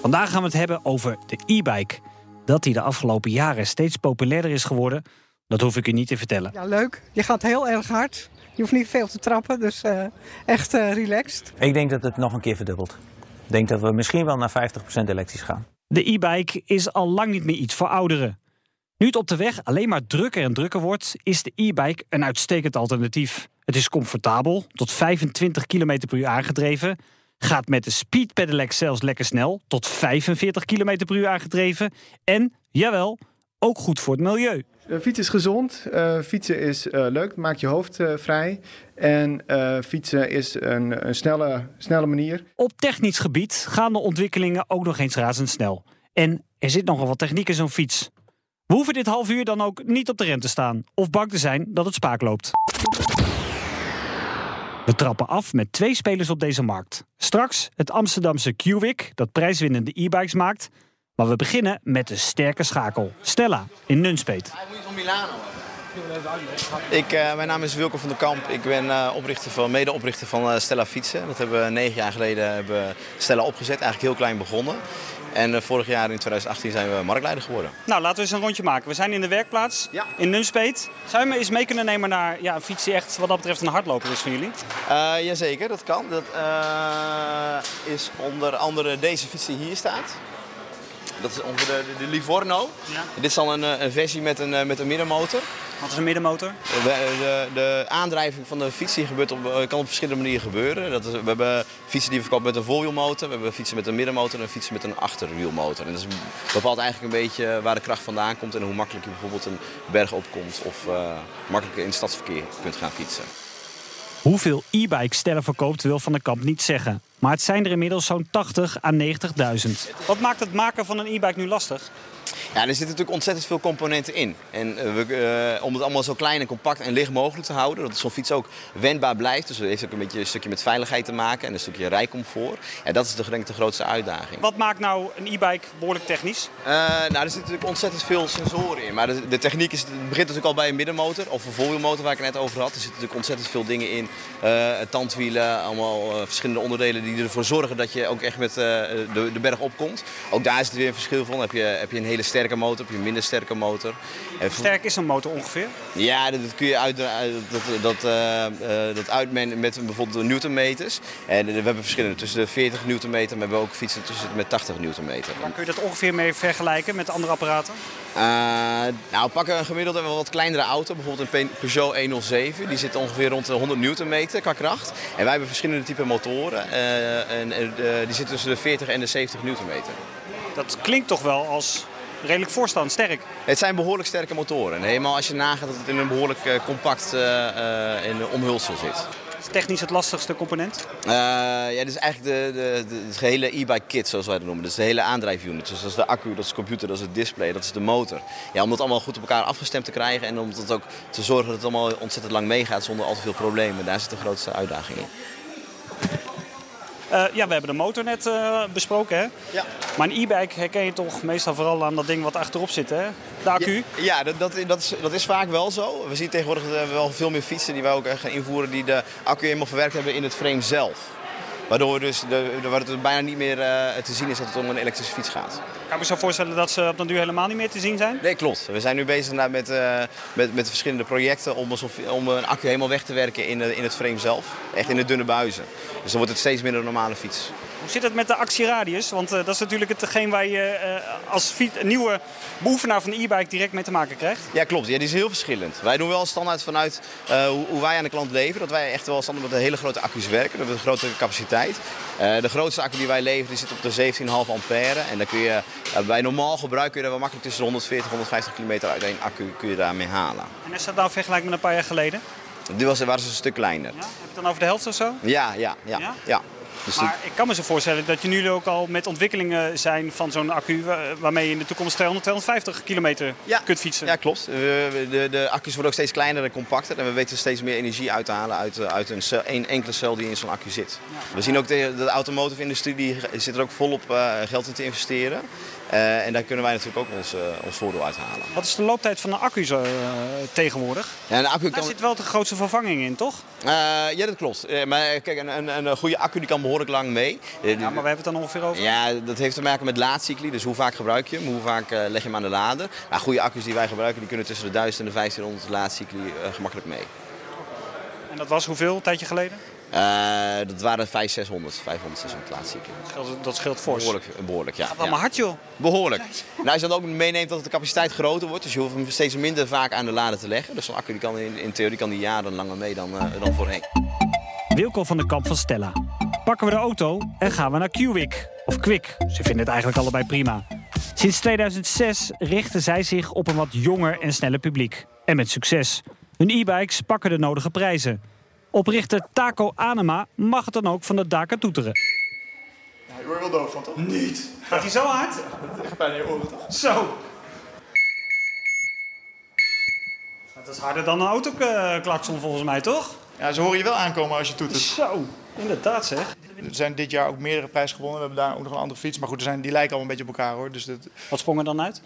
Vandaag gaan we het hebben over de e-bike. Dat die de afgelopen jaren steeds populairder is geworden, dat hoef ik u niet te vertellen. Ja, leuk. Je gaat heel erg hard. Je hoeft niet veel te trappen, dus uh, echt uh, relaxed. Ik denk dat het nog een keer verdubbelt. Ik denk dat we misschien wel naar 50% elektrisch gaan. De e-bike is al lang niet meer iets voor ouderen. Nu het op de weg alleen maar drukker en drukker wordt, is de e-bike een uitstekend alternatief. Het is comfortabel, tot 25 km per uur aangedreven, gaat met de Speed Pedelec zelfs lekker snel, tot 45 km per uur aangedreven en, jawel, ook goed voor het milieu. Uh, fietsen is gezond, uh, fietsen is uh, leuk, maakt je hoofd vrij. En fietsen is een, een snelle, snelle manier. Op technisch gebied gaan de ontwikkelingen ook nog eens razendsnel. En er zit nogal wat techniek in zo'n fiets. We hoeven dit half uur dan ook niet op de rem te staan of bang te zijn dat het spaak loopt. We trappen af met twee spelers op deze markt. Straks het Amsterdamse Q-Wick dat prijswinnende e-bikes maakt. Maar we beginnen met de sterke schakel. Stella in Nunspeet. Ik, uh, mijn naam is Wilco van der Kamp. Ik ben uh, oprichter van, medeoprichter van uh, Stella Fietsen. Dat hebben we negen jaar geleden hebben Stella opgezet. Eigenlijk heel klein begonnen. En vorig jaar in 2018 zijn we marktleider geworden. Nou, laten we eens een rondje maken. We zijn in de werkplaats ja. in Nunspeet. Zou je me eens mee kunnen nemen naar ja, een fiets die echt wat dat betreft een hardloper is van jullie? Uh, jazeker, dat kan. Dat uh, is onder andere deze fiets die hier staat. Dat is ongeveer de, de, de Livorno. Ja. Dit is dan een, een versie met een, met een middenmotor. Wat is een middenmotor? De, de, de, aandrijving van de fiets die gebeurt op, kan op verschillende manieren gebeuren. Dat is, we hebben fietsen die we verkopen met een voorwielmotor, we hebben fietsen met een middenmotor en fietsen met een achterwielmotor. En dat is, bepaalt eigenlijk een beetje waar de kracht vandaan komt en hoe makkelijk je bijvoorbeeld een berg opkomt of uh, makkelijker in het stadsverkeer kunt gaan fietsen. Hoeveel e-bikes Stella verkoopt wil Van der Kamp niet zeggen. Maar het zijn er inmiddels zo'n 80 à 90.000. Wat maakt het maken van een e-bike nu lastig? Ja, er zitten natuurlijk ontzettend veel componenten in. En uh, we, uh, om het allemaal zo klein en compact en licht mogelijk te houden, dat zo'n fiets ook wendbaar blijft. Dus dat heeft ook een beetje een stukje met veiligheid te maken en een stukje rijcomfort. En dat is de, denk ik de grootste uitdaging. Wat maakt nou een e-bike behoorlijk technisch? Uh, nou, er zitten natuurlijk ontzettend veel sensoren in. Maar de, de techniek is, begint natuurlijk al bij een middenmotor of een voorwielmotor waar ik het net over had. Er zitten natuurlijk ontzettend veel dingen in. tandwielen, allemaal verschillende onderdelen die ervoor zorgen dat je ook echt met de, de berg opkomt. Ook daar is het weer een verschil van. Heb je, heb je een hele sterke motor, heb je een minder sterke motor. Hoe sterk is een motor ongeveer? Ja, dat, kun je uit, dat, dat, uh, dat met bijvoorbeeld de newtonmeters. En we hebben verschillende tussen de 40 newtonmeter, maar we hebben ook fietsen tussen met 80 newtonmeter. Waar kun je dat ongeveer mee vergelijken met andere apparaten? Uh, nou, pakken een gemiddeld een wat kleinere auto, bijvoorbeeld een Peugeot 107. Die zit ongeveer rond de 100 newtonmeter qua kracht. En wij hebben verschillende typen motoren. Uh, en, die zitten tussen de 40 en de 70 newtonmeter. Dat klinkt toch wel als redelijk voorstand, sterk. Het zijn behoorlijk sterke motoren. En helemaal als je nagaat dat het in een behoorlijk uh, compact uh, uh, in omhulsel zit. Is technisch het lastigste component? ja, dit is eigenlijk de, de, de, de gehele e-bike kit, zoals wij het noemen. Dus de hele aandrijfunit. Dus dat is de accu, dat is de computer, dat is het display, dat is de motor. Ja, om dat allemaal goed op elkaar afgestemd te krijgen en om dat ook te zorgen dat het allemaal ontzettend lang meegaat zonder al te veel problemen. Daar zit de grootste uitdaging in. Uh, ja, we hebben de motor net uh, besproken. Hè? Ja. Maar een e-bike herken je toch meestal vooral aan dat ding wat achterop zit, hè? De accu. Ja, ja dat, dat, dat, is, dat is vaak wel zo. We zien tegenwoordig wel veel meer fietsen die wij ook gaan invoeren die de accu helemaal verwerkt hebben in het frame zelf. Waardoor dus de, de, waar het bijna niet meer uh, te zien is dat het om een elektrische fiets gaat. Kan ik me zo voorstellen dat ze op den duur helemaal niet meer te zien zijn? Nee, klopt. We zijn nu bezig met, uh, met, met verschillende projecten om, alsof, om een accu helemaal weg te werken in, in het frame zelf. Echt in de dunne buizen. Dus dan wordt het steeds minder een normale fiets. Hoe zit het met de actieradius? Want uh, dat is natuurlijk hetgeen waar je uh, als nieuwe beoefenaar van de e-bike direct mee te maken krijgt. Ja, klopt. Ja, die is heel verschillend. Wij doen wel standaard vanuit hoe, hoe, wij aan de klant leveren. Dat wij echt wel standaard met hele grote accu's werken. Dat we een grote capaciteit. de grootste accu die wij leveren die zit op de 17,5 ampère. En dan kun je bij normaal gebruik kun je daar wel makkelijk tussen de 140 en 150 kilometer uit één accu kun je daarmee halen. En is dat nou vergelijk met een paar jaar geleden? Die was, waren ze een stuk kleiner. Ja? Heb je het dan over de helft of zo? Ja, ja, ja. ja? ja. Dus Maar ik kan me zo voorstellen dat jullie ook al met ontwikkelingen zijn van zo'n accu... wa- waarmee je in de toekomst 200, 250 kilometer Ja. kunt fietsen. Ja, klopt. We- de, de accu's worden ook steeds kleiner en compacter. En we weten steeds meer energie uit te halen uit, eh, uit een, cel, één enkele cel die in zo'n accu zit. We zien ook de, de automotive industrie die zit er ook volop eh, geld in te investeren. Eh, en daar kunnen wij natuurlijk ook ons, eh, ons voordeel uit halen. Wat is de looptijd van de accu's eh, tegenwoordig? Ja, een accu Daar kan... zit wel de grootste vervanging in, toch? Ja, dat klopt. Maar kijk, een, een, een goede accu die kan behoorlijk lang mee. Ja, maar we hebben het dan ongeveer over. Ja, dat heeft te maken met laadcycli. Dus hoe vaak gebruik je hem, hoe vaak leg je hem aan de lader. Maar goede accu's die wij gebruiken, die kunnen tussen de 1000 en de 1500 laadcycli gemakkelijk mee. En dat was hoeveel, een tijdje geleden? Eh, dat waren 500, 600, 500, 600 laadcycli. Dat scheelt, dat scheelt fors. Behoorlijk, behoorlijk ja. Gaat allemaal ja. hard, joh. Behoorlijk. Nou, als je dan ook meeneemt dat de capaciteit groter wordt, dus je hoeft hem steeds minder vaak aan de lader te leggen. Dus zo'n accu die kan in, in theorie kan die jaren langer mee dan, eh, dan voorheen. Wilco van den Kamp van Stella. Pakken we de auto en gaan we naar Qwik. Of Kwik, ze vinden het eigenlijk allebei prima. Sinds 2006 richten zij zich op een wat jonger en sneller publiek. En met succes. Hun e-bikes pakken de nodige prijzen. Oprichter Taco Anema mag het dan ook van de daken toeteren. Ja, je hoort er wel doof van, toch? Niet. Gaat hij zo hard? Echt bijna je oren, toch? Zo. Dat is harder dan een autoklakson volgens mij, toch? Ja, ze horen je wel aankomen als je toetert. Zo, inderdaad zeg. Er zijn dit jaar ook meerdere prijzen gewonnen. We hebben daar ook nog een andere fiets. Maar goed, er zijn, die lijken allemaal een beetje op elkaar, hoor. Dus dat... Wat sprong er dan uit?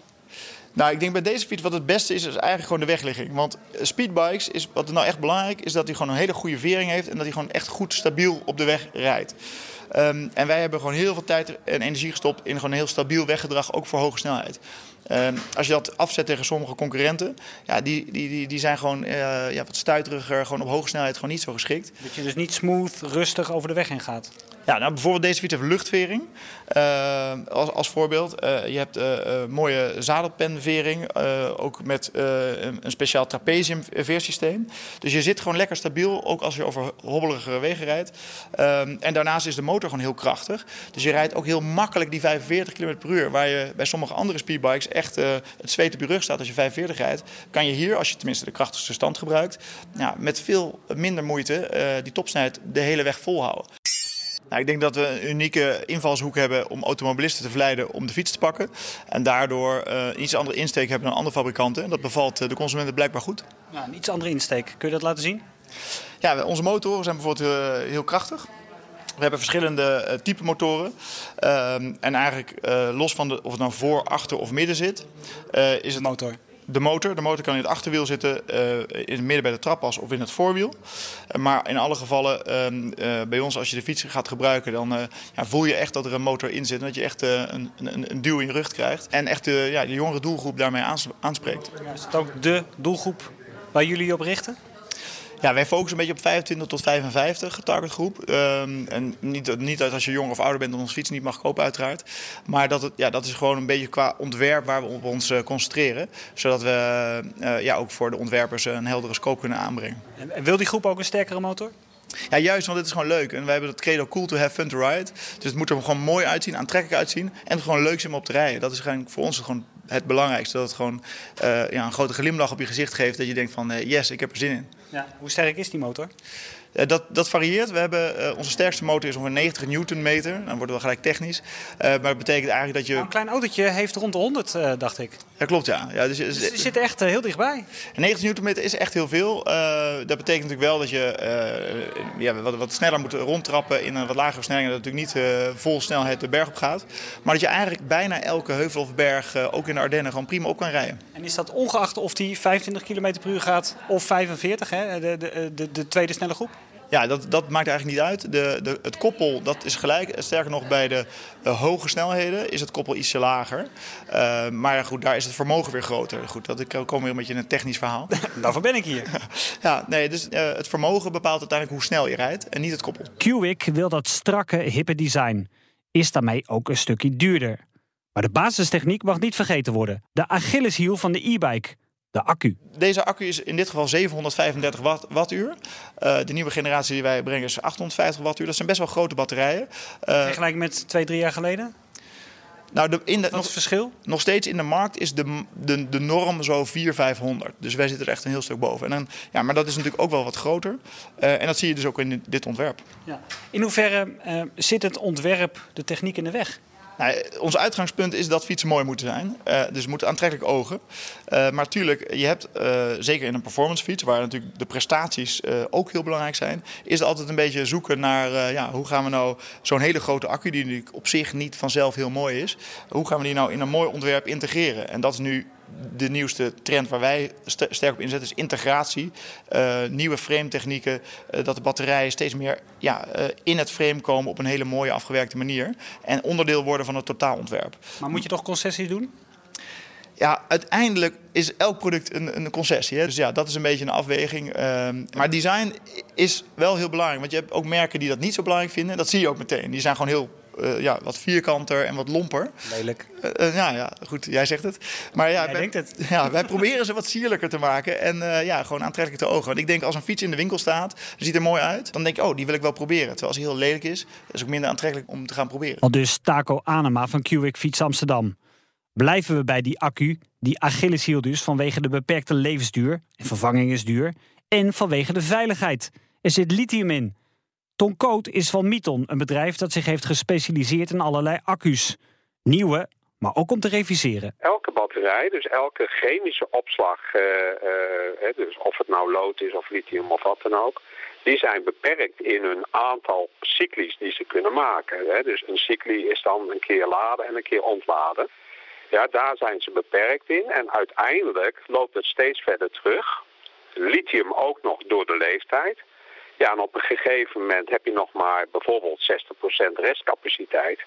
Nou, ik denk bij deze fiets wat het beste is, is eigenlijk gewoon de wegligging. Want eh, speedbikes, is, wat nou echt belangrijk is dat hij gewoon een hele goede vering heeft. En dat hij gewoon echt goed stabiel op de weg rijdt. Ehm, en wij hebben gewoon heel veel tijd en energie gestopt in gewoon een heel stabiel weggedrag, ook voor hoge snelheid. Ehm, als je dat afzet tegen sommige concurrenten, ja, die, die, die, die zijn gewoon eh, ja, wat stuiteriger, gewoon op hoge snelheid gewoon niet zo geschikt. Dat je dus niet smooth, rustig over de weg heen gaat. Ja, nou, bijvoorbeeld deze fiets heeft luchtvering eh, als, als voorbeeld. Eh, je hebt eh, mooie zadelpenvering, ook met een, een speciaal trapezium veersysteem. Dus je zit gewoon lekker stabiel, ook als je over hobbelige wegen rijdt. Ehm, en daarnaast is de motor gewoon heel krachtig. Dus je rijdt ook heel makkelijk die 45 km per uur. Waar je bij sommige andere speedbikes echt het zweet op je rug staat als je 45 rijdt. Kan je hier, als je tenminste de krachtigste stand gebruikt, ja, met veel minder moeite die topsnelheid de hele weg volhouden. Nou, ik denk dat we een unieke invalshoek hebben om automobilisten te verleiden om de fiets te pakken. En daardoor een iets andere insteek hebben dan andere fabrikanten. En dat bevalt eh, de consumenten blijkbaar goed. Ja, een iets andere insteek. Kun je dat laten zien? Ja, onze motoren zijn bijvoorbeeld eh, heel krachtig. We hebben verschillende type motoren. Ehm, en eigenlijk los van de, of het nou voor, achter of midden zit, is het Motor. De motor. De motor kan in het achterwiel zitten, eh, in het midden bij de trappas of in het voorwiel. Eh, maar in alle gevallen, ehm, eh, bij ons als je de fiets gaat gebruiken, dan ja, voel je echt dat er een motor in zit. En dat je echt een, een, een duw in je rug krijgt. En echt de, ja, de jongere doelgroep daarmee aans- aanspreekt. Is dat ook de doelgroep waar jullie op richten? Ja, wij focussen een beetje op 25 tot 55 targetgroep. Ehm, en niet, niet dat als je jong of ouder bent dat ons fiets niet mag kopen uiteraard. Maar dat, het, ja, dat is gewoon een beetje qua ontwerp waar we op ons eh, concentreren. Zodat we eh, ja, ook voor de ontwerpers een heldere scope kunnen aanbrengen. En en wil die groep ook een sterkere motor? Ja, juist, want dit is gewoon leuk. En wij hebben het credo cool to have fun to ride. Dus het moet er gewoon mooi uitzien, aantrekkelijk uitzien. En gewoon leuk zijn om op te rijden. Dat is voor ons gewoon het belangrijkste. Dat het gewoon eh, ja, een grote glimlach op je gezicht geeft. Dat je denkt van eh, yes, ik heb er zin in. Ja. Hoe sterk is die motor? Eh, dat, dat varieert. We hebben, eh, onze sterkste motor is ongeveer 90 newtonmeter. Dan wordt het wel gelijk technisch. Eh, maar dat betekent eigenlijk dat je... Nou, een klein autootje heeft rond de 100, eh, dacht ik. Ja, klopt ja. ja dus, Dus die zit echt heel dichtbij. 90 newtonmeter is echt heel veel. Dat betekent natuurlijk wel dat je ja, wat, wat sneller moet rondtrappen in een wat lagere versnelling. Dat natuurlijk niet vol snelheid de berg op gaat. Maar dat je eigenlijk bijna elke heuvel of berg, ook in de Ardennen, gewoon prima op kan rijden. En is dat ongeacht of die 25 km per uur gaat of 45, hè? De, de, de, de tweede snelle groep? Ja, dat, dat maakt eigenlijk niet uit. De, de, het koppel dat is gelijk. Sterker nog, bij de eh, hoge snelheden is het koppel ietsje lager. Eh, maar goed, daar is het vermogen weer groter. Goed, dat ik kom weer een beetje in een technisch verhaal. Daarvoor ben ik hier. ja, nee, dus eh, het vermogen bepaalt uiteindelijk hoe snel je rijdt en niet het koppel. Qwik wil dat strakke, hippe design. Is daarmee ook een stukje duurder. Maar de basistechniek mag niet vergeten worden. De Achilleshiel van de e-bike. De accu. Deze accu is in dit geval 735 watt, wattuur. Eh, de nieuwe generatie die wij brengen is 850 wattuur. Dat zijn best wel grote batterijen. Uh, Vergelijk met twee, drie jaar geleden? Nou, de, in de, Wat is nog, het verschil? nog steeds in de markt is de, de, de norm zo 400, 500. Dus wij zitten er echt een heel stuk boven. En dan, ja, maar dat is natuurlijk ook wel wat groter. Eh, en dat zie je dus ook in dit ontwerp. Ja. In hoeverre eh, zit het ontwerp de techniek in de weg? Nou, ons uitgangspunt is dat fietsen mooi moeten zijn. Uh, dus het moet aantrekkelijk ogen. Uh, maar tuurlijk, je hebt uh, zeker in een performancefiets, waar natuurlijk de prestaties ook heel belangrijk zijn, is altijd een beetje zoeken naar ja, hoe gaan we nou zo'n hele grote accu, die op zich niet vanzelf heel mooi is, hoe gaan we die nou in een mooi ontwerp integreren? En dat is nu de nieuwste trend waar wij st sterk op inzetten is integratie. Uh, nieuwe frame-technieken, uh, dat de batterijen steeds meer ja, uh, in het frame komen op een hele mooie afgewerkte manier. En onderdeel worden van het totaalontwerp. Maar moet je toch concessies doen? Ja, uiteindelijk is elk product een, een concessie. Hè? Dus ja, dat is een beetje een afweging. maar design is wel heel belangrijk. Want je hebt ook merken die dat niet zo belangrijk vinden. Dat zie je ook meteen. Die zijn gewoon heel uh, ja, wat vierkanter en wat lomper. Lelijk. Uh, uh, ja, ja, goed, jij zegt het. Maar ja, jij wij, denkt het. Ja, wij proberen ze wat sierlijker te maken en ja, gewoon aantrekkelijk te ogen. Want ik denk als een fiets in de winkel staat, ziet er mooi uit, dan denk ik, oh, die wil ik wel proberen. Terwijl als hij heel lelijk is, is ook minder aantrekkelijk om te gaan proberen. Al dus Taco Anema van Qwick Fiets Amsterdam. Blijven we bij die accu, die Achilleshiel dus vanwege de beperkte levensduur, en vervanging is duur, en vanwege de veiligheid. Er zit lithium in. Ton Coat is van Miton, een bedrijf dat zich heeft gespecialiseerd in allerlei accu's. Nieuwe, maar ook om te reviseren. Elke batterij, dus elke chemische opslag, uh, uh, dus of het nou lood is of lithium of wat dan ook, die zijn beperkt in hun aantal cyclies die ze kunnen maken. Hè. Dus een cycli is dan een keer laden en een keer ontladen. Ja, daar zijn ze beperkt in en uiteindelijk loopt het steeds verder terug. Lithium ook nog door de leeftijd. Ja, en op een gegeven moment heb je nog maar bijvoorbeeld 60% restcapaciteit.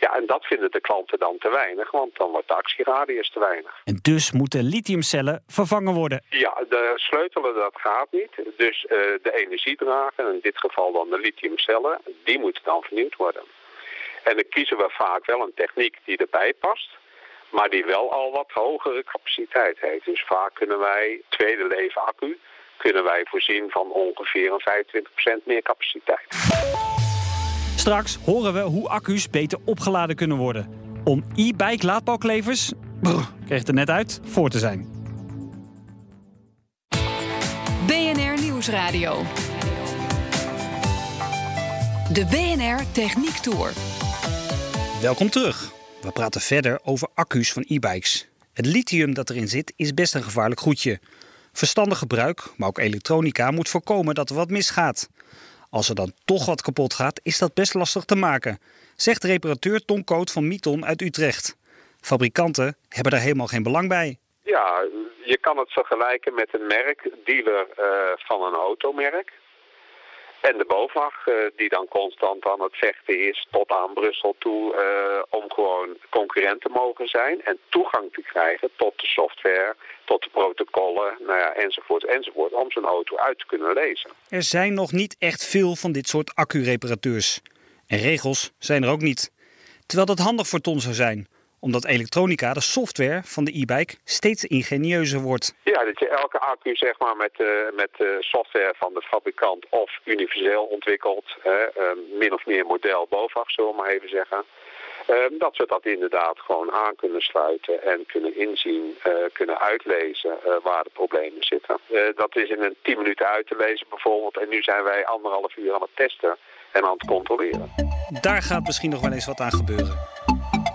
Ja, en dat vinden de klanten dan te weinig, want dan wordt de actieradius te weinig. En dus moeten lithiumcellen vervangen worden. Ja, de sleutelen dat gaat niet. Dus uh, de energiedrager, in dit geval dan de lithiumcellen, die moeten dan vernieuwd worden. En dan kiezen we vaak wel een techniek die erbij past, maar die wel al wat hogere capaciteit heeft. Dus vaak kunnen wij tweede leven accu kunnen wij voorzien van ongeveer een 25% meer capaciteit. Straks horen we hoe accu's beter opgeladen kunnen worden. Om e-bike laadpaalklevers, brrr, kreeg het er net uit, voor te zijn. BNR Nieuwsradio. De BNR Techniek Tour. Welkom terug. We praten verder over accu's van e-bikes. Het lithium dat erin zit is best een gevaarlijk goedje. Verstandig gebruik, maar ook elektronica, moet voorkomen dat er wat misgaat. Als er dan toch wat kapot gaat, is dat best lastig te maken, zegt reparateur Tom Koot van Miton uit Utrecht. Fabrikanten hebben daar helemaal geen belang bij. Ja, je kan het vergelijken met een merk, dealer uh, van een automerk. En de BOVAG, uh, die dan constant aan het vechten is tot aan Brussel toe uh, om gewoon concurrent te mogen zijn en toegang te krijgen tot de software, tot de protocollen, nou ja, enzovoort, enzovoort, om zijn auto uit te kunnen lezen. Er zijn nog niet echt veel van dit soort accu-reparateurs. En regels zijn er ook niet. Terwijl dat handig voor Ton zou zijn, omdat elektronica, de software van de e-bike, steeds ingenieuzer wordt. Ja, dat je elke accu zeg maar, met, uh, met de software van de fabrikant of universeel ontwikkelt, uh, min of meer model BOVAG, zullen we maar even zeggen. Uh, dat we dat inderdaad gewoon aan kunnen sluiten en kunnen inzien, uh, kunnen uitlezen waar de problemen zitten. dat is in een 10 minuten uit te lezen bijvoorbeeld. En nu zijn wij anderhalf uur aan het testen en aan het controleren. Daar gaat misschien nog wel eens wat aan gebeuren.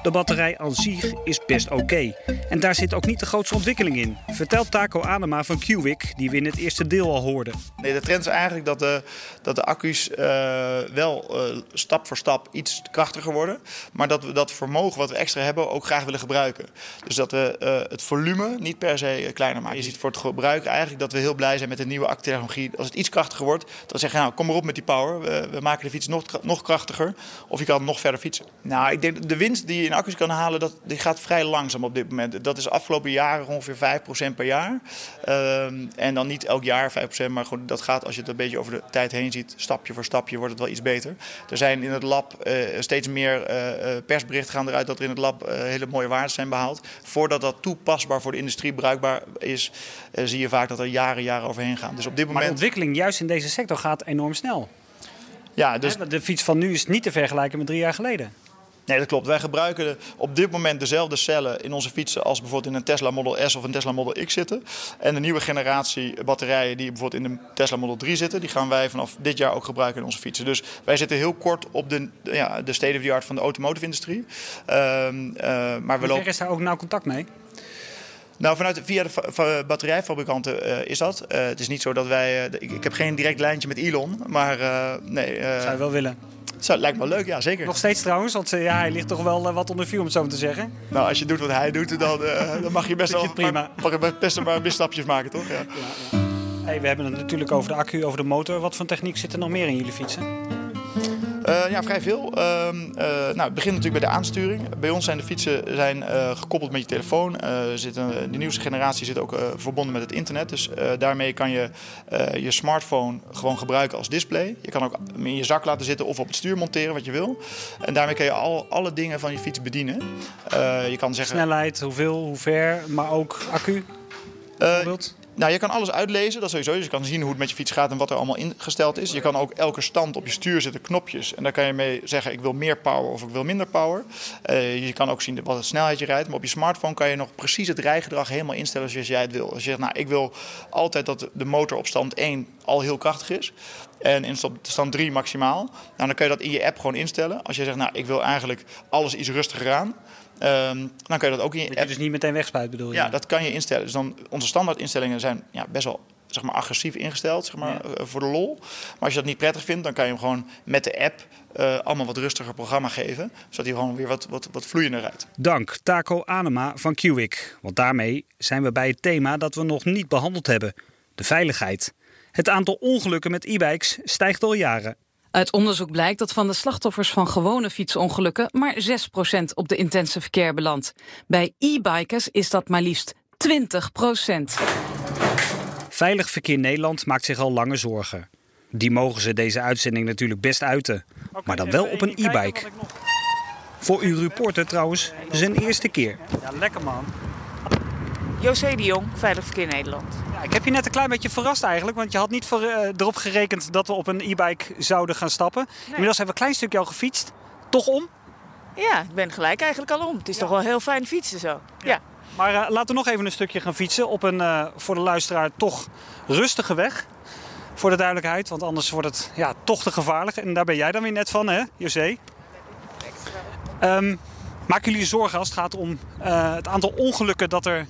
De batterij aan zich is best oké. Okay. En daar zit ook niet de grootste ontwikkeling in. Vertelt Taco Anema van Qwick, die we in het eerste deel al hoorden. Nee, de trend is eigenlijk dat de, dat de accu's uh, wel uh, stap voor stap iets krachtiger worden. Maar dat we dat vermogen wat we extra hebben ook graag willen gebruiken. Dus dat we uh, het volume niet per se kleiner maken. Je ziet voor het gebruik eigenlijk dat we heel blij zijn met de nieuwe accutechnologie. Als het iets krachtiger wordt, dan zeggen we nou kom maar op met die power. We, we maken de fiets nog, nog krachtiger. Of je kan nog verder fietsen. Nou, ik denk de winst die je in accu's kan halen, dat, die gaat vrij langzaam op dit moment. Dat is afgelopen jaren ongeveer 5% per jaar. Uh, en dan niet elk jaar 5%, maar gewoon, dat gaat als je het een beetje over de tijd heen ziet, stapje voor stapje wordt het wel iets beter. Er zijn in het lab uh, steeds meer uh, persberichten gaan eruit dat er in het lab hele mooie waarden zijn behaald. Voordat dat toepasbaar voor de industrie bruikbaar is, zie je vaak dat er jaren, jaren overheen gaan. Dus op dit moment... Maar de ontwikkeling juist in deze sector gaat enorm snel. Ja, dus... De fiets van nu is niet te vergelijken met drie jaar geleden. Nee, dat klopt. Wij gebruiken op dit moment dezelfde cellen in onze fietsen als bijvoorbeeld in een Tesla Model S of een Tesla Model X zitten. En de nieuwe generatie batterijen die bijvoorbeeld in de Tesla Model 3 zitten, die gaan wij vanaf dit jaar ook gebruiken in onze fietsen. Dus wij zitten heel kort op de, ja, de state of the art van de automotive industrie. Uh, maar we lopen... is daar ook nauw contact mee? Nou, vanuit, via de batterijfabrikanten uh, is dat. Uh, het is niet zo dat wij. ik, ik, heb geen direct lijntje met Elon, maar nee. Zou je wel willen? Zo, lijkt me leuk, ja zeker. Nog steeds trouwens, want ja, hij ligt toch wel wat onder vuur om het zo te zeggen. Nou, als je doet wat hij doet, dan, dan mag je best wel prima. Maar, mag best wel misstapjes maken, toch? Ja. ja, ja. Hey, we hebben het natuurlijk over de accu, over de motor. Wat voor techniek zit er nog meer in jullie fietsen? Uh, ja, vrij veel. Uh, uh, nou, het begint natuurlijk bij de aansturing. Bij ons zijn de fietsen zijn, gekoppeld met je telefoon. Zitten, de nieuwste generatie zit ook verbonden met het internet. Dus daarmee kan je je smartphone gewoon gebruiken als display. Je kan ook in je zak laten zitten of op het stuur monteren, wat je wil. En daarmee kan je al, alle dingen van je fiets bedienen. je kan zeggen... Snelheid, hoeveel, hoe ver, maar ook accu? Bijvoorbeeld? Nou, je kan alles uitlezen, dat sowieso. Je kan zien hoe het met je fiets gaat en wat er allemaal ingesteld is. Je kan ook elke stand op je stuur zetten knopjes. En daar kan je mee zeggen, ik wil meer power of ik wil minder power. Uh, je kan ook zien wat het snelheid je rijdt. Maar op je smartphone kan je nog precies het rijgedrag helemaal instellen zoals jij het wil. Als je zegt, nou, ik wil altijd dat de motor op stand 1 al heel krachtig is. En in stand 3 maximaal. Nou, dan kun je dat in je app gewoon instellen. Als je zegt, nou, ik wil eigenlijk alles iets rustiger aan. Um, dan kun je dat ook in je app... je dus niet meteen wegspuit bedoel je? Ja, dat kan je instellen. Dus dan, onze standaardinstellingen zijn ja, best wel zeg maar, agressief ingesteld zeg maar, eh, voor de lol. Maar als je dat niet prettig vindt, dan kan je hem gewoon met de app uh, allemaal wat rustiger programma geven. Zodat hij gewoon weer wat, wat, wat vloeiender rijdt. Dank Taco Anema van Qwick. Want daarmee zijn we bij het thema dat we nog niet behandeld hebben. De veiligheid. Het aantal ongelukken met e-bikes stijgt al jaren. Uit onderzoek blijkt dat van de slachtoffers van gewone fietsongelukken maar 6% op de intense verkeer belandt. Bij e-bikers is dat maar liefst 20%. Veilig Verkeer Nederland maakt zich al lange zorgen. Die mogen ze deze uitzending natuurlijk best uiten, maar dan wel op een e-bike. Voor uw reporter trouwens zijn eerste keer. Ja, lekker man. José de Jong, Veilig Verkeer Nederland. Ja, ik heb je net een klein beetje verrast eigenlijk, want je had niet voor, uh, erop gerekend dat we op een e-bike zouden gaan stappen. Inmiddels hebben we een klein stukje al gefietst. Toch om? Ja, ik ben gelijk eigenlijk al om. Het is toch wel heel fijn fietsen zo. Ja. Maar uh, laten we nog even een stukje gaan fietsen op een uh, voor de luisteraar toch rustige weg. Voor de duidelijkheid, want anders wordt het ja, toch te gevaarlijk. En daar ben jij dan weer net van, hè, José? Um, maken jullie zorgen als het gaat om het aantal ongelukken dat er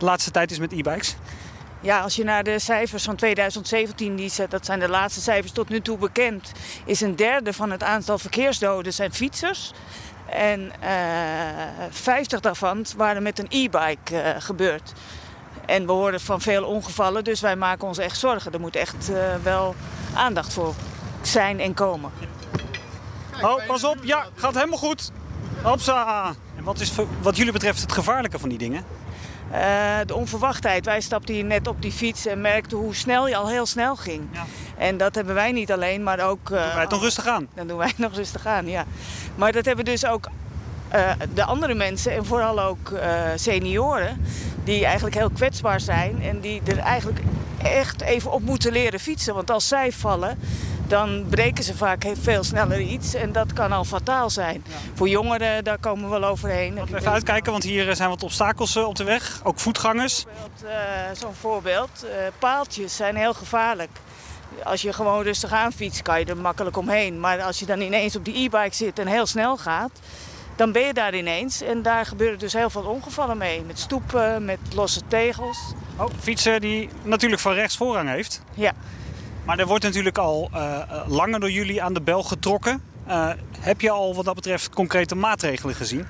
de laatste tijd is met e-bikes? Ja, als je naar de cijfers van 2017, die, dat zijn de laatste cijfers tot nu toe bekend, is een derde van het aantal verkeersdoden zijn fietsers. En uh, eh, 50 daarvan waren met een e-bike uh, gebeurd. En we horen van veel ongevallen, dus wij maken ons echt zorgen. Er moet echt uh, wel aandacht voor zijn en komen. Oh, pas op. Ja, gaat helemaal goed. Hopsa. En wat is wat jullie betreft het gevaarlijke van die dingen? Uh, de onverwachtheid. Wij stapten hier net op die fiets en merkten hoe snel je al heel snel ging. Ja. En dat hebben wij niet alleen, maar ook... Uh, doen wij het nog rustig aan? Dan doen wij het nog rustig aan, ja. Maar dat hebben dus ook uh, de andere mensen en vooral ook senioren... die eigenlijk heel kwetsbaar zijn en die er eigenlijk echt even op moeten leren fietsen. Want als zij vallen, dan breken ze vaak veel sneller iets. En dat kan al fataal zijn. Voor jongeren, daar komen we wel overheen. Laten we even uitkijken, want hier zijn wat obstakels eh, op de weg. Ook voetgangers. Uh, Zo'n voorbeeld. Uh, paaltjes zijn heel gevaarlijk. Als je gewoon rustig aan fietst, kan je er makkelijk omheen. Maar als je dan ineens op die e-bike zit en heel snel gaat... dan ben je daar ineens. En daar gebeuren dus heel veel ongevallen mee. Met stoepen, met losse tegels. Oh, fietsen die natuurlijk van rechts voorrang heeft. Ja. Maar er wordt natuurlijk al uh, langer door jullie aan de bel getrokken. Uh, heb je al wat dat betreft concrete maatregelen gezien?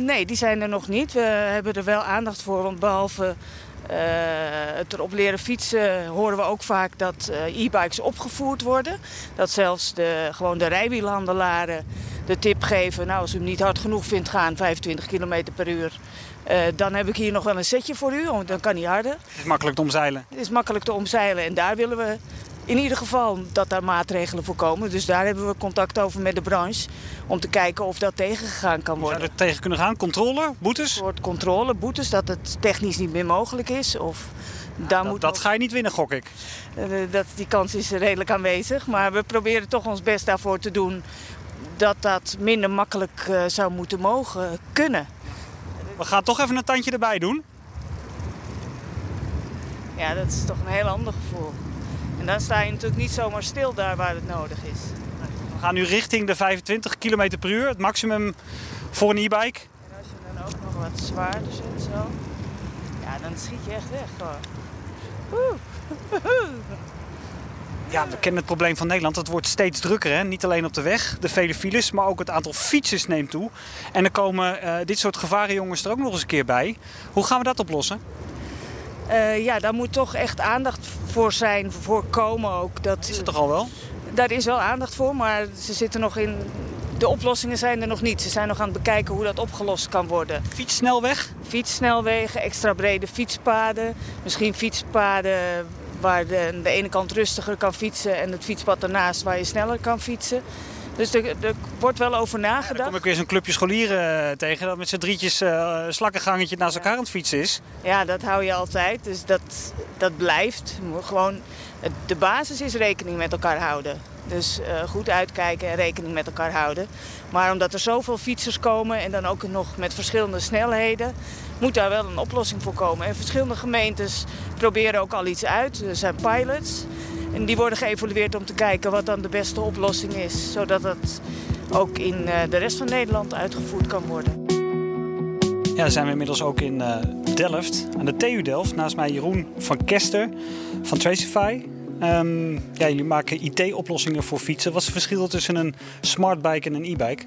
Nee, die zijn er nog niet. We hebben er wel aandacht voor. Want behalve het erop leren fietsen horen we ook vaak dat e-bikes opgevoerd worden. Dat zelfs de, gewoon de rijwielhandelaren de tip geven... nou, als u hem niet hard genoeg vindt gaan, 25 km per uur... Uh, dan heb ik hier nog wel een setje voor u, dan kan hij harder. Het is makkelijk te omzeilen. Het is makkelijk te omzeilen en daar willen we in ieder geval dat daar maatregelen voor komen. Dus daar hebben we contact over met de branche om te kijken of dat tegengegaan kan worden. Zou er tegen kunnen gaan? Controle? Boetes? Een soort controle, boetes, dat het technisch niet meer mogelijk is. Of daar moet dat ga je niet winnen, gok ik. Uh, dat, die kans is redelijk aanwezig, maar we proberen toch ons best daarvoor te doen dat dat minder makkelijk zou moeten mogen kunnen. We gaan toch even een tandje erbij doen. Ja, dat is toch een heel ander gevoel. En dan sta je natuurlijk niet zomaar stil daar waar het nodig is. We gaan nu richting de 25 km per uur, het maximum voor een e-bike. En als je dan ook nog wat zwaarder zit zo, ja, dan schiet je echt weg gewoon. Ja, we kennen het probleem van Nederland. Het wordt steeds drukker. Hè? Niet alleen op de weg, de vele files, maar ook het aantal fietsers neemt toe. En er komen uh, dit soort gevarenjongens er ook nog eens een keer bij. Hoe gaan we dat oplossen? Uh, ja, daar moet toch echt aandacht voor zijn, voor komen ook. Dat is het toch al wel? Daar is wel aandacht voor, maar ze zitten nog in. De oplossingen zijn er nog niet. Ze zijn nog aan het bekijken hoe dat opgelost kan worden. Fietssnelweg? Fietssnelwegen, extra brede fietspaden. Misschien fietspaden waar de, aan de ene kant rustiger kan fietsen en het fietspad ernaast waar je sneller kan fietsen. Dus er, er wordt wel over nagedacht. Ja, dan kom ik weer zo'n clubje scholieren eh, tegen dat met z'n drietjes uh, slakkengangetje naast elkaar aan het fietsen is. Ja, dat hou je altijd. Dus dat, dat blijft. Gewoon, de basis is rekening met elkaar houden. Dus uh, goed uitkijken en rekening met elkaar houden. Maar omdat er zoveel fietsers komen en dan ook nog met verschillende snelheden, moet daar wel een oplossing voor komen. En verschillende gemeentes proberen ook al iets uit. Er zijn pilots. En die worden geëvalueerd om te kijken wat dan de beste oplossing is. Zodat het ook in eh, de rest van Nederland uitgevoerd kan worden. Ja, zijn we inmiddels ook in uh, Delft, aan de TU Delft. Naast mij Jeroen van Kester van Tracify. Um, ja, jullie maken IT-oplossingen voor fietsen. Wat is het verschil tussen een smartbike en een e-bike?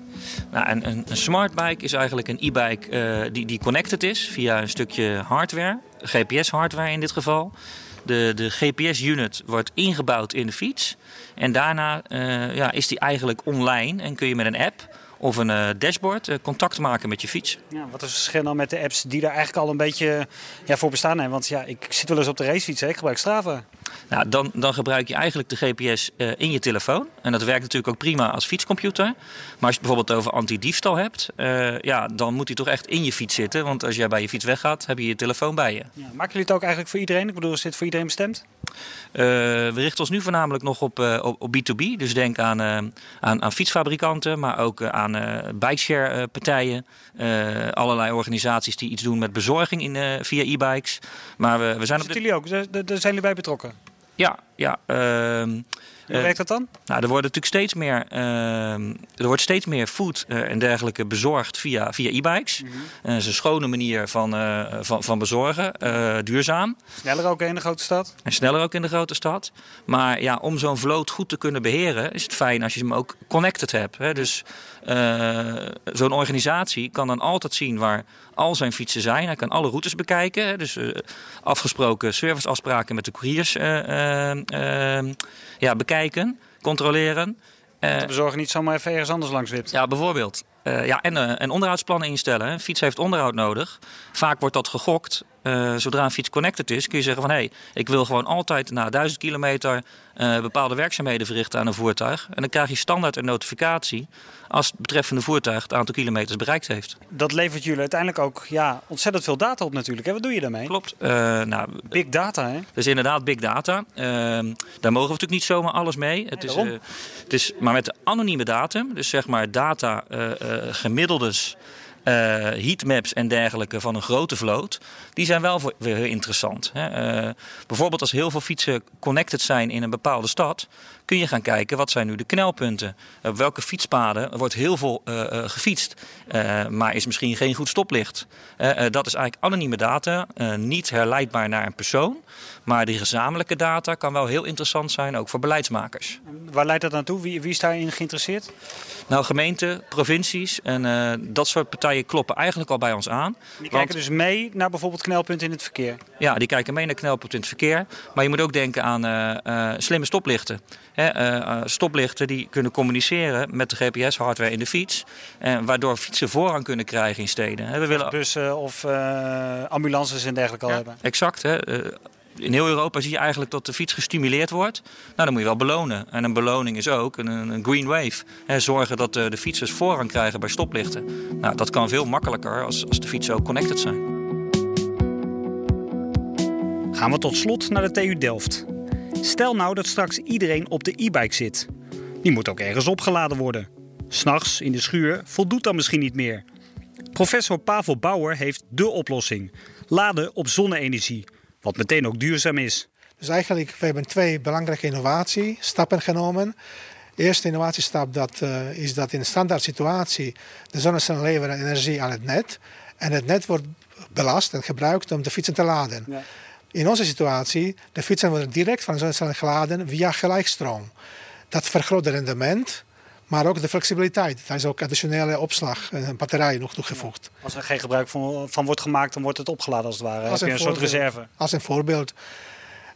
Nou, een, een, een smartbike is eigenlijk een e-bike uh, die, die connected is via een stukje hardware, GPS-hardware in dit geval. De, de GPS-unit wordt ingebouwd in de fiets. En daarna uh, ja, is die eigenlijk online en kun je met een app of een uh, dashboard uh, contact maken met je fiets. Ja, wat is het verschil dan met de apps die daar eigenlijk al een beetje ja, voor bestaan hebben? Want ja, ik zit wel eens op de racefiets, hè? ik gebruik Strava. Nou, dan, dan gebruik je eigenlijk de GPS uh, in je telefoon. En dat werkt natuurlijk ook prima als fietscomputer. Maar als je het bijvoorbeeld over anti-diefstal hebt, ja, dan moet hij toch echt in je fiets zitten. Want als jij bij je fiets weggaat, heb je je telefoon bij je. Ja, maken jullie het ook eigenlijk voor iedereen? Ik bedoel, is dit voor iedereen bestemd? we richten ons nu voornamelijk nog op, op, op B2B. Dus denk aan, aan, aan fietsfabrikanten, maar ook aan bikeshare partijen. Allerlei organisaties die iets doen met bezorging in, via e-bikes. Maar we, we zijn op jullie ook? Daar zijn jullie bij betrokken? Ja, ja. Ehm, hoe werkt dat dan? Nou, er, worden natuurlijk steeds meer, uh, er wordt steeds meer food uh, en dergelijke bezorgd via, via e-bikes. Mm -hmm. dat is een schone manier van, van, van bezorgen, duurzaam. Sneller ook in de grote stad? En sneller ook in de grote stad. Maar ja, om zo'n vloot goed te kunnen beheren, is het fijn als je hem ook connected hebt. Hè? Dus zo'n organisatie kan dan altijd zien waar al zijn fietsen zijn. Hij kan alle routes bekijken. Dus afgesproken serviceafspraken met de couriers ja, bekijken, controleren. Uh, bezorgen niet zomaar even ergens anders langs wipt. Ja, bijvoorbeeld. Uh, ja, en, uh, en onderhoudsplannen instellen. Een fiets heeft onderhoud nodig. Vaak wordt dat gegokt. Uh, zodra een fiets connected is, kun je zeggen van... hé, hey, ik wil gewoon altijd na 1000 kilometer bepaalde werkzaamheden verrichten aan een voertuig. En dan krijg je standaard een notificatie als het betreffende voertuig het aantal kilometers bereikt heeft. Dat levert jullie uiteindelijk ook ja, ontzettend veel data op natuurlijk. Hè? Wat doe je daarmee? Klopt. nou, big data, hè? Dus inderdaad big data. daar mogen we natuurlijk niet zomaar alles mee. Het, is, het is maar met de anonieme datum, dus zeg maar data gemiddeldes. Uh, heatmaps en dergelijke van een grote vloot, die zijn wel weer heel interessant. Hè. Uh, bijvoorbeeld als heel veel fietsen connected zijn in een bepaalde stad, kun je gaan kijken wat zijn nu de knelpunten. Op welke fietspaden wordt heel veel gefietst, maar is misschien geen goed stoplicht. dat is eigenlijk anonieme data, niet herleidbaar naar een persoon. Maar die gezamenlijke data kan wel heel interessant zijn, ook voor beleidsmakers. Waar leidt dat naartoe? Wie, wie is daarin geïnteresseerd? Nou, gemeenten, provincies en uh, dat soort partijen kloppen eigenlijk al bij ons aan. Die kijken dus mee naar bijvoorbeeld knelpunten in het verkeer? Ja, die kijken mee naar knelpunten in het verkeer. Maar je moet ook denken aan uh, uh, slimme stoplichten. Hè, stoplichten die kunnen communiceren met de GPS-hardware in de fiets. waardoor fietsen voorrang kunnen krijgen in steden. We willen... Bussen of ambulances en dergelijke al ja, hebben. Exact. Hè in heel Europa zie je eigenlijk dat de fiets gestimuleerd wordt. Nou, dan moet je wel belonen. En een beloning is ook een, een green wave. zorgen dat de, de, fietsers voorrang krijgen bij stoplichten. Nou, dat kan veel makkelijker als, als de fietsen ook connected zijn. Gaan we tot slot naar de TU Delft. Stel nou dat straks iedereen op de e-bike zit. Die moet ook ergens opgeladen worden. S'nachts in de schuur voldoet dan misschien niet meer. Professor Pavel Bauer heeft dé oplossing. Laden op zonne-energie, wat meteen ook duurzaam is. Dus eigenlijk, we hebben twee belangrijke innovatiestappen genomen. De eerste innovatiestap dat, uh, is dat in een standaard situatie de zonnecellen leveren energie aan het net. En het net wordt belast en gebruikt om de fietsen te laden. Ja. In onze situatie, de fietsen worden direct van de zonnecellen geladen via gelijkstroom. Dat vergroot het rendement, maar ook de flexibiliteit. Daar is ook additionele opslag, een batterij nog toegevoegd. Als er geen gebruik van, van, wordt gemaakt, dan wordt het opgeladen als het ware. Als een, een soort reserve. Als een voorbeeld.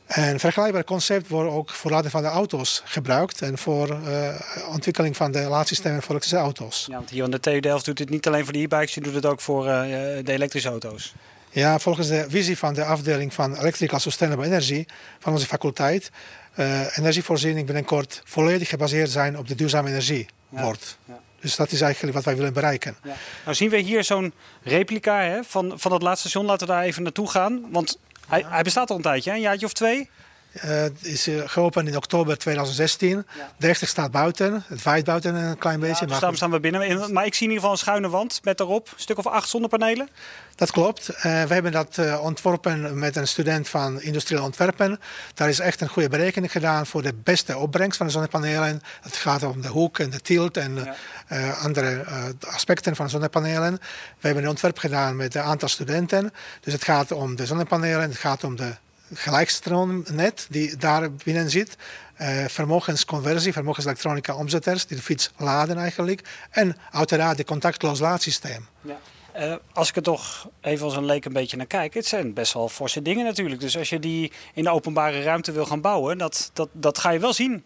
Een vergelijkbaar concept wordt ook voor laden van de auto's gebruikt en voor uh, ontwikkeling van de laadsystemen voor elektrische auto's. Ja, want hier aan de TU Delft doet het niet alleen voor de e-bikes, je doet het ook voor uh, de elektrische auto's. Ja, volgens de visie van de afdeling van Electrical Sustainable Energy van onze faculteit, uh, energievoorziening binnenkort volledig gebaseerd zijn op de duurzame energie ja. wordt. Ja. Dus dat is eigenlijk wat wij willen bereiken. Ja. Nou zien we hier zo'n replica hè, van, van het laatste station. Laten we daar even naartoe gaan. Want hij, hij bestaat al een tijdje, een jaartje of twee? Uh, het is uh, geopend in oktober 2016. Ja. De rechter staat buiten. Het waait buiten een klein beetje. Ja, dus staan we binnen. Maar ik zie in ieder geval een schuine wand met daarop een stuk of acht zonnepanelen. Dat klopt. Uh, we hebben dat ontworpen met een student van industrieel ontwerpen. Daar is echt een goede berekening gedaan voor de beste opbrengst van de zonnepanelen. Het gaat om de hoek en de tilt en ja. andere aspecten van zonnepanelen. We hebben een ontwerp gedaan met een aantal studenten. Dus het gaat om de zonnepanelen, het gaat om de gelijkstroomnet die daar binnen zit. Uh, vermogensconversie, vermogenselektronica omzetters die de fiets laden eigenlijk. En uiteraard de contactloos laadsysteem. Ja. Uh, als ik er toch even als een leek een beetje naar kijk, het zijn best wel forse dingen natuurlijk. Dus als je die in de openbare ruimte wil gaan bouwen, dat, dat, dat ga je wel zien.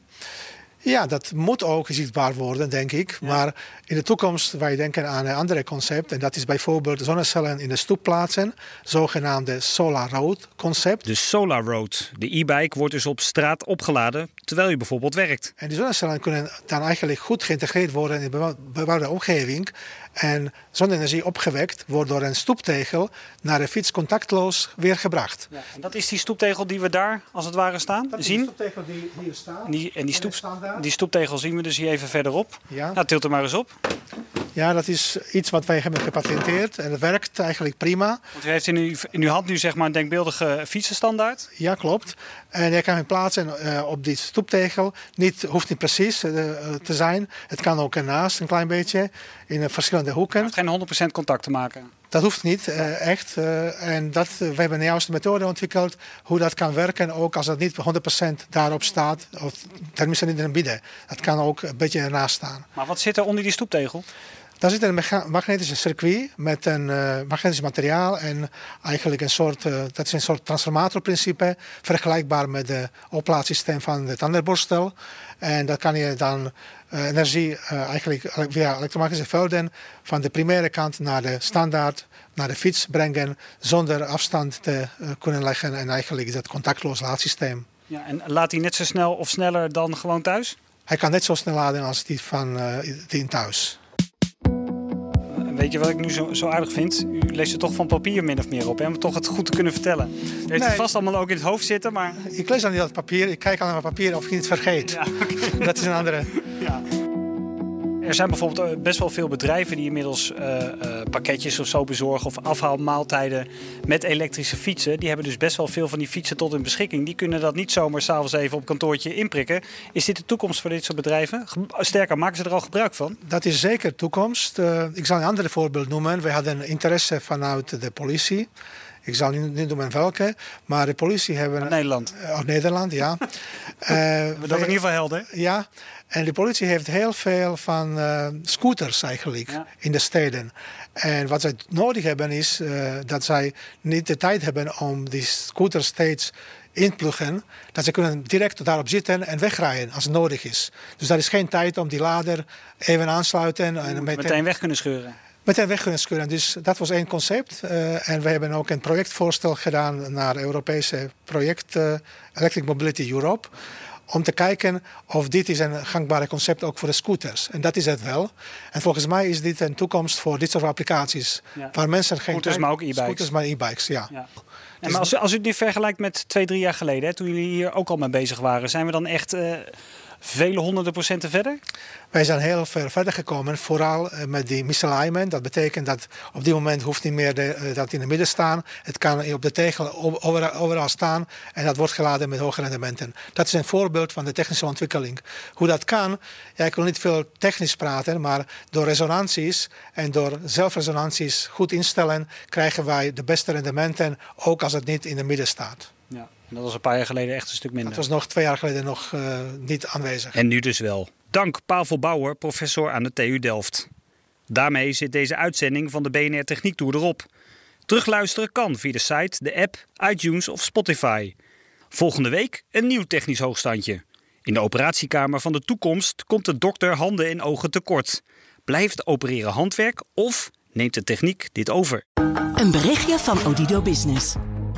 Ja, dat moet ook zichtbaar worden, denk ik. Maar in de toekomst, wij denken aan een ander concept. En dat is bijvoorbeeld zonnecellen in de stoep plaatsen. Zogenaamde Solar Road concept. De Solar Road. De e-bike wordt dus op straat opgeladen terwijl je bijvoorbeeld werkt. En die zonnecellen kunnen dan eigenlijk goed geïntegreerd worden in de bebouwde omgeving. En zonne-energie opgewekt wordt door een stoeptegel naar de fiets contactloos weer gebracht. Ja, en dat is die stoeptegel die we daar als het ware staan, dat zien. Is de stoeptegel die hier staat. Die, en die, stoep, die stoeptegel zien we dus hier even verderop. Ja. Nou, tilt er maar eens op. Ja, dat is iets wat wij hebben gepatenteerd en het werkt eigenlijk prima. Want u heeft in uw, in uw hand nu zeg maar een denkbeeldige fietsenstandaard. Ja, klopt. En je kan hem plaatsen uh, op die stoeptegel. Niet, hoeft niet precies uh, te zijn. Het kan ook ernaast een klein beetje in verschillende hoeken. Het geen 100% contact te maken. Dat hoeft niet, uh, echt. en dat, we hebben een juiste methode ontwikkeld hoe dat kan werken, ook als het niet 100% daarop staat, of tenminste niet in het midden. Dat kan ook een beetje ernaast staan. Maar wat zit er onder die stoeptegel? Daar zit een magnetische circuit met een uh, magnetisch materiaal en eigenlijk een soort, uh, dat is een soort transformatorprincipe, vergelijkbaar met het oplaadsysteem van de tandenborstel. En dat kan je dan uh, energie eigenlijk via elektromagnetische velden van de primaire kant naar de standaard, naar de fiets brengen, zonder afstand te kunnen leggen en eigenlijk het contactloos laadsysteem. Ja, en laat hij net zo snel of sneller dan gewoon thuis? Hij kan net zo snel laden als die van die in thuis. Weet je wat ik nu zo, zo aardig vind? U leest er toch van papier min of meer op, hè? om toch het goed te kunnen vertellen. U heeft nee. het vast allemaal ook in het hoofd zitten, maar... Ik lees dan niet dat papier, ik kijk aan het papier of ik het vergeet. Ja, Dat is een andere... Er zijn bijvoorbeeld eh, best wel veel bedrijven die inmiddels uh, uh, pakketjes of zo bezorgen of afhaalmaaltijden met elektrische fietsen. Die hebben dus best wel veel van die fietsen tot hun beschikking. Die kunnen dat niet zomaar s'avonds even op kantoortje inprikken. Is dit de toekomst voor dit soort bedrijven? Sterker, maken ze er al gebruik van? Dat is zeker toekomst. Ik zal een ander voorbeeld noemen. We hadden interesse vanuit de politie. Ik zal niet noemen welke, maar de politie hebben... Uit Nederland? Uh, Nederland, ja. uh, dat is in ieder geval helder. Ja, en de politie heeft heel veel van uh, scooters eigenlijk ja. in de steden. En wat zij nodig hebben is uh, dat zij niet de tijd hebben om die scooters steeds inpluggen. Dat ze kunnen direct daarop zitten en wegrijden als het nodig is. Dus daar is geen tijd om die lader even aansluiten. En meteen, meteen weg kunnen scheuren meteen weg kunnen. Dus dat was één concept. Uh, en we hebben ook een projectvoorstel gedaan naar het Europese project uh, Electric Mobility Europe om te kijken of dit is een gangbare concept ook voor de scooters. En dat is het wel. En volgens mij is dit een toekomst voor dit soort applicaties. Ja. Waar mensen geen... Scooters, maar ook e-bikes. Scooters, maar e-bikes, ja. ja. En maar als, u, als u nu vergelijkt met twee, drie jaar geleden, hè, toen jullie hier ook al mee bezig waren, zijn we dan echt... Uh, vele honderden procenten verder? Wij zijn heel ver verder gekomen, vooral eh, met die misalignment. Dat betekent dat op dit moment hoeft niet meer de, eh, dat in het midden staan. Het kan op de tegel overal, overal staan en dat wordt geladen met hoge rendementen. Dat is een voorbeeld van de technische ontwikkeling. Hoe dat kan, ja, ik wil niet veel technisch praten, maar door resonanties en door zelfresonanties goed instellen, krijgen wij de beste rendementen, ook als het niet in het midden staat. Ja, dat was een paar jaar geleden echt een stuk minder. Dat was nog twee jaar geleden nog uh, niet aanwezig. En nu dus wel. Dank Pavel Bauer, professor aan de TU Delft. Daarmee zit deze uitzending van de BNR Techniek Tour erop. Terugluisteren kan via de site, de app, iTunes of Spotify. Volgende week een nieuw technisch hoogstandje. In de operatiekamer van de toekomst komt de dokter handen en ogen tekort. Blijft opereren handwerk of neemt de techniek dit over? Een berichtje van Odido Business.